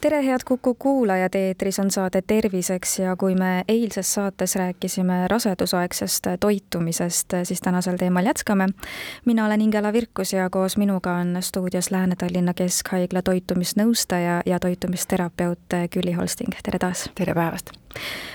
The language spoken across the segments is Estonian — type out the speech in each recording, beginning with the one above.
tere, head Kuku kuulajad, eetris on saade Terviseks ja kui me eilses saates rääkisime rasedusaegsest toitumisest, siis tänasel teemal jätkame. mina olen Ingela Virkus ja koos minuga on stuudios Lääne-Tallinna Keskhaigla toitumisnõustaja ja toitumisterapeut Külli Holsting, tere taas! tere päevast!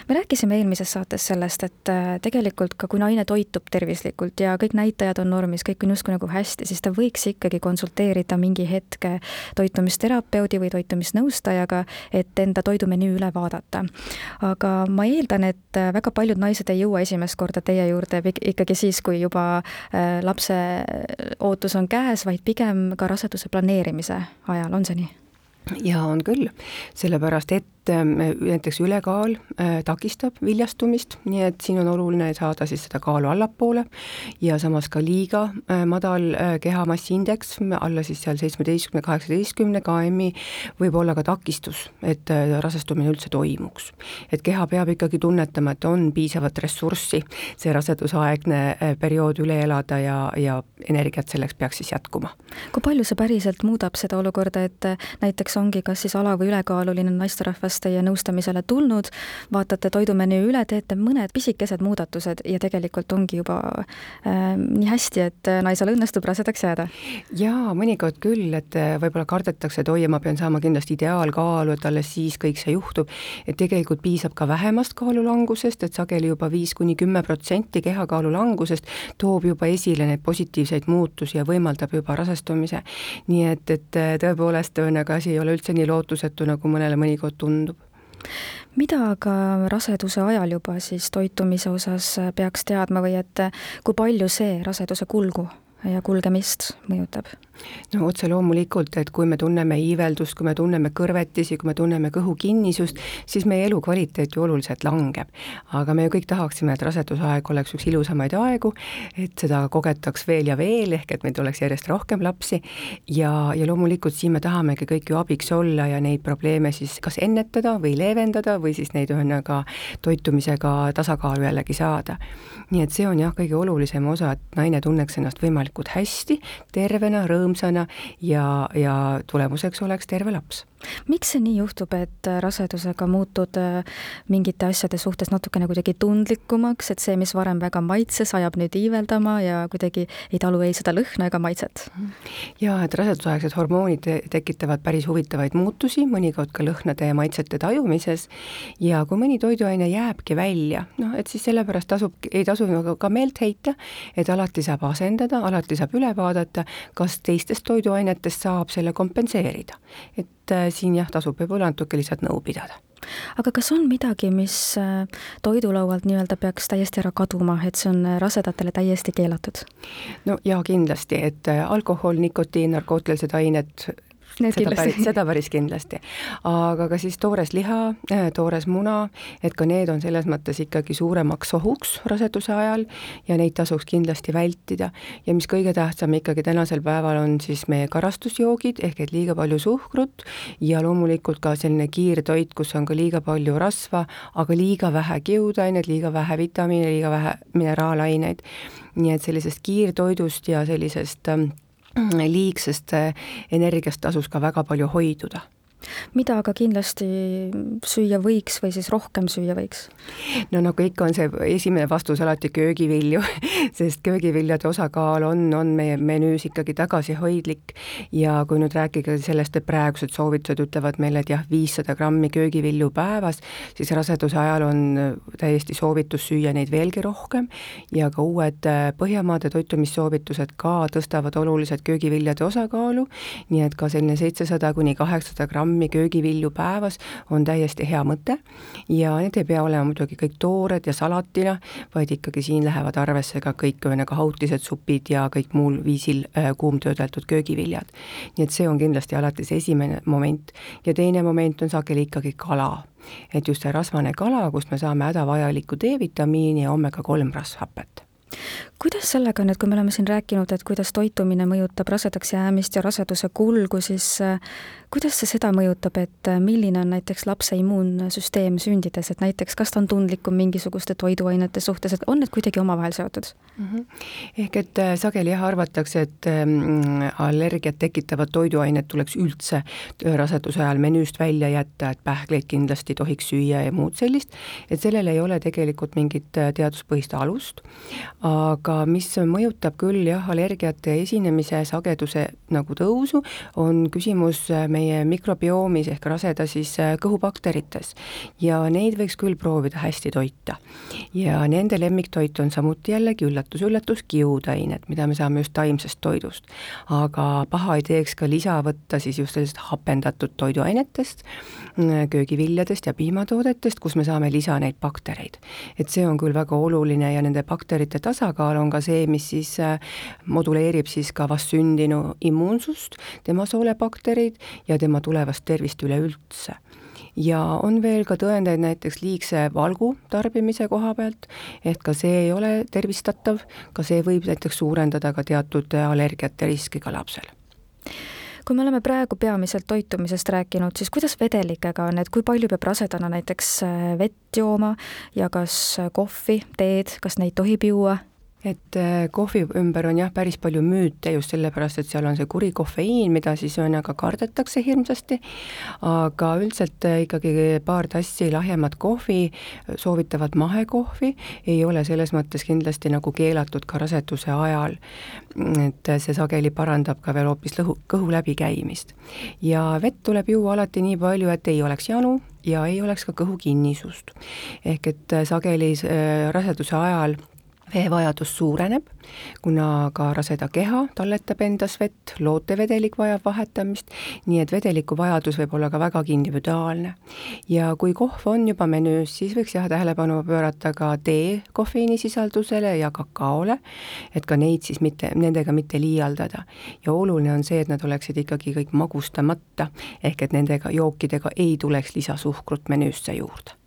Me rääkisime eelmises saates sellest, et äh, tegelikult ka kui naine toitub tervislikult ja kõik näitajad on normis, kõik on justkui nagu hästi, siis ta võiks ikkagi konsulteerida mingi hetk toitumisterapeudi või toitumisnõustajaga, et enda toidumenüü üle vaadata. aga ma eeldan, et äh, väga paljud naised ei jõua esimest korda teie juurde ikkagi siis, kui juba äh, lapse ootus on käes, vaid pigem ka raseduse planeerimise ajal, on see nii? ja on küll, sellepärast et Ähm, näiteks ülekaal äh, takistab viljastumist, nii et siin on oluline saada siis seda kaalu allapoole ja samas ka liiga äh, madal äh, kehamassiindeks, alla siis seal seitsmeteistkümne, kaheksateistkümne KM-i, võib olla ka takistus, et rasestumine üldse toimuks. et keha peab ikkagi tunnetama, et on piisavat ressurssi see rasedusaegne periood üle elada ja, ja energiat selleks peaks siis jätkuma. kui palju see päriselt muudab seda olukorda, et näiteks ongi kas siis ala- või ülekaaluline naisterahvas pärast teie nõustamisele tulnud, vaatate toidumenüü üle, teete mõned pisikesed muudatused ja tegelikult ongi juba äh, nii hästi, et naisel õnnestub rasedaks jääda? jaa, mõnikord küll, et äh, võib-olla kardetakse, et oi, ma pean saama kindlasti ideaalkaalu, et alles siis kõik see juhtub, et tegelikult piisab ka vähemast kaalulangusest, et sageli juba viis kuni kümme protsenti kehakaalu langusest toob juba esile neid positiivseid muutusi ja võimaldab juba rasestumise. nii et, et äh, tõepoolest, ühesõnaga asi ei ole üldse nii lootusetu, nagu mõnele mõnikord tundub mida aga raseduse ajal juba siis toitumise osas peaks teadma või et kui palju see raseduse kulgu ja kulgemist mõjutab? No otse loomulikult, et kui me tunneme iiveldust, kui me tunneme kõrvetisi, kui me tunneme kõhu kinnisust, siis meie elukvaliteet ju oluliselt langeb. aga me ju kõik tahaksime, et rasedusaeg oleks üks ilusamaid aegu, et seda kogetaks veel ja veel, ehk et meil tuleks järjest rohkem lapsi ja, ja loomulikult siin me tahamegi kõik ju abiks olla ja neid probleeme siis kas ennetada või leevendada või siis neid ühesõnaga toitumisega tasakaalu jällegi saada. nii et see on jah, kõige olulisem osa, et naine tunneks ennast võimalikult hästi, tervena, rõõmsana, rõõmsana ja, ja tulemuseks oleks terve laps miks see nii juhtub, et rasedusega muutud äh, mingite asjade suhtes natukene kuidagi tundlikumaks, et see, mis varem väga maitses, ajab nüüd iiveldama ja kuidagi ei talu ei seda lõhna ega maitset? jaa, et rasedusaegsed hormoonid tekitavad päris huvitavaid muutusi, mõnikord ka lõhnade ja maitsete tajumises, ja kui mõni toiduaine jääbki välja, noh et siis sellepärast tasub, ei tasu nagu ka meelt heita, et alati saab asendada, alati saab üle vaadata, kas teistest toiduainetest saab selle kompenseerida. et äh, siin jah, tasub võib-olla natuke lihtsalt nõu pidada aga kas on midagi, mis äh, toidulaualt nii-öelda peaks täiesti ära kaduma, et see on äh, rasedatele täiesti keelatud? no jaa, kindlasti, et alkohol, nikotiin, narkootilised ained, Need seda kindlasti. päris, seda päris kindlasti. aga ka siis toores liha, äh, toores muna, et ka need on selles mõttes ikkagi suuremaks ohuks raseduse ajal ja neid tasuks kindlasti vältida. ja mis kõige tähtsam ikkagi tänasel päeval on siis meie karastusjoogid, ehk et liiga palju suhkrut ja loomulikult ka selline kiirtoit, kus on ka liiga palju rasva, aga liiga vähe kiudaineid, liiga vähe vitamiine, liiga vähe mineraalaineid. nii et sellisest kiirtoidust ja sellisest ähm, liigsest eh, energiast tasus ka väga palju hoiduda mida aga kindlasti süüa võiks või siis rohkem süüa võiks? no nagu ikka, on see esimene vastus alati köögivilju sest köögiviljade osakaal on, on meie menüüs ikkagi tagasihoidlik. Ja kui nüüd rääkida sellest, et praegused soovitused ütlevad meile, et jah, viissada grammi köögivilju päevas, siis raseduse ajal on täiesti soovitus süüa neid veelgi rohkem. Ja ka uued äh, Põhjamaade toitumissoovitused ka tõstavad oluliselt köögiviljade osakaalu, nii et ka selline seitsesada kuni kaheksasada grammi grammi köögivilju päevas on täiesti hea mõte. Ja need ei pea olema muidugi kõik toored ja salatina, vaid ikkagi siin lähevad arvesse ka kõik ühesõnaga hautised supid ja kõik muul viisil äh, kuumtöödeldud köögiviljad. nii et see on kindlasti alati see esimene moment. Ja teine moment on sageli ikkagi kala. Et just see rasvane kala, kust me saame hädavajalikku D-vitamiini ja omega kolm rasvhapet kuidas sellega nüüd, kui me oleme siin rääkinud, et kuidas toitumine mõjutab rasedaks jäämist ja raseduse kulgu, siis äh, kuidas see seda mõjutab, et äh, milline on näiteks lapse immuunsüsteem sündides, et näiteks kas ta on tundlikum mingisuguste toiduainete suhtes, et on need kuidagi omavahel seotud mm? -hmm. ehk et äh, sageli jah, arvatakse, et ähm, allergiat tekitavad toiduained tuleks üldse raseduse ajal menüüst välja jätta, et pähkleid kindlasti ei tohiks süüa ja muud sellist, et sellel ei ole tegelikult mingit teaduspõhist alust, aga mis mõjutab küll jah, allergiate esinemise sageduse nagu tõusu, on küsimus meie mikrobiomis ehk raseda siis äh, kõhubakterites. ja neid võiks küll proovida hästi toita. ja nende lemmiktoit on samuti jällegi üllatus-üllatus, kiudained, mida me saame just taimsest toidust. aga paha ei teeks ka lisa võtta siis just sellisest hapendatud toiduainetest, mm, köögiviljadest ja piimatoodetest, kus me saame lisa neid baktereid. et see on küll väga oluline ja nende bakterite tasakaal on ka see, mis siis äh, moduleerib siis ka vastsündinu immuunsust, tema soolebakterid ja tema tulevast tervist üleüldse. Ja on veel ka tõendeid näiteks liigse valgu tarbimise koha pealt, et ka see ei ole tervistatav, ka see võib näiteks suurendada ka teatud allergiate riski ka lapsel kui me oleme praegu peamiselt toitumisest rääkinud, siis kuidas vedelikega on, et kui palju peab rasedana näiteks äh, vett jooma ja kas kohvi, teed, kas neid tohib juua? Et äh, kohvi ümber on jah, päris palju müüte just sellepärast, et seal on see kuri kofeiin, mida siis ühesõnaga kardetakse hirmsasti, aga üldiselt äh, ikkagi paar tassi lahjemat kohvi, soovitavalt mahekohvi, ei ole selles mõttes kindlasti nagu keelatud ka raseduse ajal. et see sageli parandab ka veel hoopis lõhu, kõhu läbikäimist. ja vett tuleb juua alati nii palju, et ei oleks janu ja ei oleks ka kõhu kinnisust. ehk et äh, sageli raseduse ajal veevajadus suureneb, kuna ka raseda keha talletab endas vett, lootevedelik vajab vahetamist, nii et vedeliku vajadus võib olla ka vägagi individuaalne. ja kui kohv on juba menüüs, siis võiks jah, tähelepanu pöörata ka tee kofeiinisisaldusele ja kakaole, et ka neid siis mitte, nendega mitte liialdada. ja oluline on see, et nad oleksid ikkagi kõik magustamata, ehk et nendega jookidega ei tuleks lisasuhkrut menüüsse juurde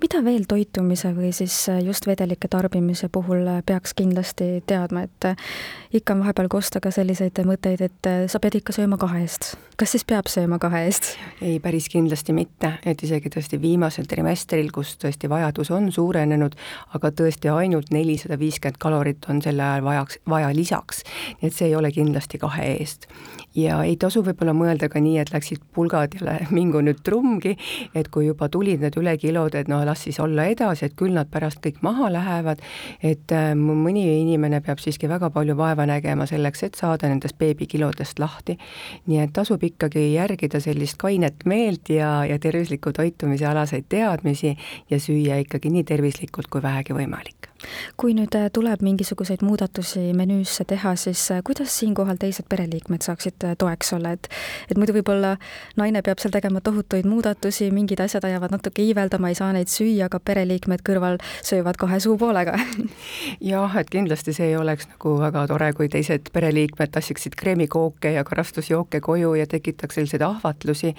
mida veel toitumise või siis äh, just vedelike tarbimise puhul äh, peaks kindlasti teadma, et äh, ikka on vahepeal kosta ka selliseid mõtteid, et sa pead ikka sööma kahe eest. kas siis peab sööma kahe eest? ei, päris kindlasti mitte, et isegi tõesti viimasel trimestril, kus tõesti vajadus on suurenenud, aga tõesti ainult nelisada viiskümmend kalorit on sel ajal vajaks, vaja lisaks, nii et see ei ole kindlasti kahe eest ja ei tasu võib-olla mõelda ka nii, et läksid pulgad ja mingu nüüd trummgi, et kui juba tulid need ülekilod, et no las siis olla edasi, et küll nad pärast kõik maha lähevad, et äh, mõni inimene peab siiski väga palju vaeva nägema selleks, et saada nendest beebikilodest lahti. nii et tasub ikkagi järgida sellist kainet meelt ja, ja tervisliku toitumise alaseid teadmisi ja süüa ikkagi nii tervislikult kui vähegi võimalik kui nüüd äh, tuleb mingisuguseid muudatusi menüüsse teha, siis äh, kuidas siinkohal teised pereliikmed saaksid äh, toeks olla, et et muidu võib-olla naine peab seal tegema tohutuid muudatusi, mingid asjad ajavad natuke iiveldama, ei saa neid süüa, aga pereliikmed kõrval söövad kahe suupoolega jah, et kindlasti see oleks nagu väga tore, kui teised pereliikmed tassiksid kreemikooke ja karastusjooke koju ja tekitaks selliseid ahvatlusi,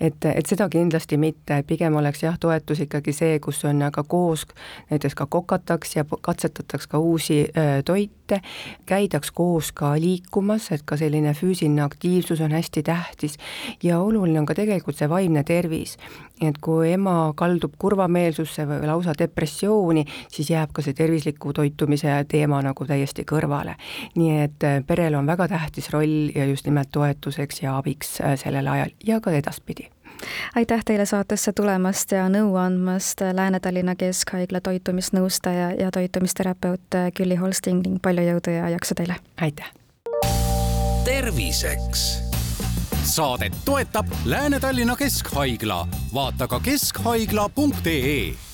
et, et seda kindlasti mitte, pigem oleks jah, toetus ikkagi see, kus on aga koos näiteks ka kokataks ja ja katsetataks ka uusi toite, käidaks koos ka liikumas, et ka selline füüsiline aktiivsus on hästi tähtis ja oluline on ka tegelikult see vaimne tervis. et kui ema kaldub kurvameelsusse või lausa depressiooni, siis jääb ka see tervisliku toitumise teema nagu täiesti kõrvale. nii et perel on väga tähtis roll ja just nimelt toetuseks ja abiks sellel ajal ja ka edaspidi aitäh teile saatesse tulemast ja nõu andmast, Lääne-Tallinna Keskhaigla toitumisnõustaja ja toitumisterapeut Külli Holsting ning palju jõudu ja jaksu teile! aitäh! terviseks saadet toetab Lääne-Tallinna Keskhaigla, vaata ka keskhaigla.ee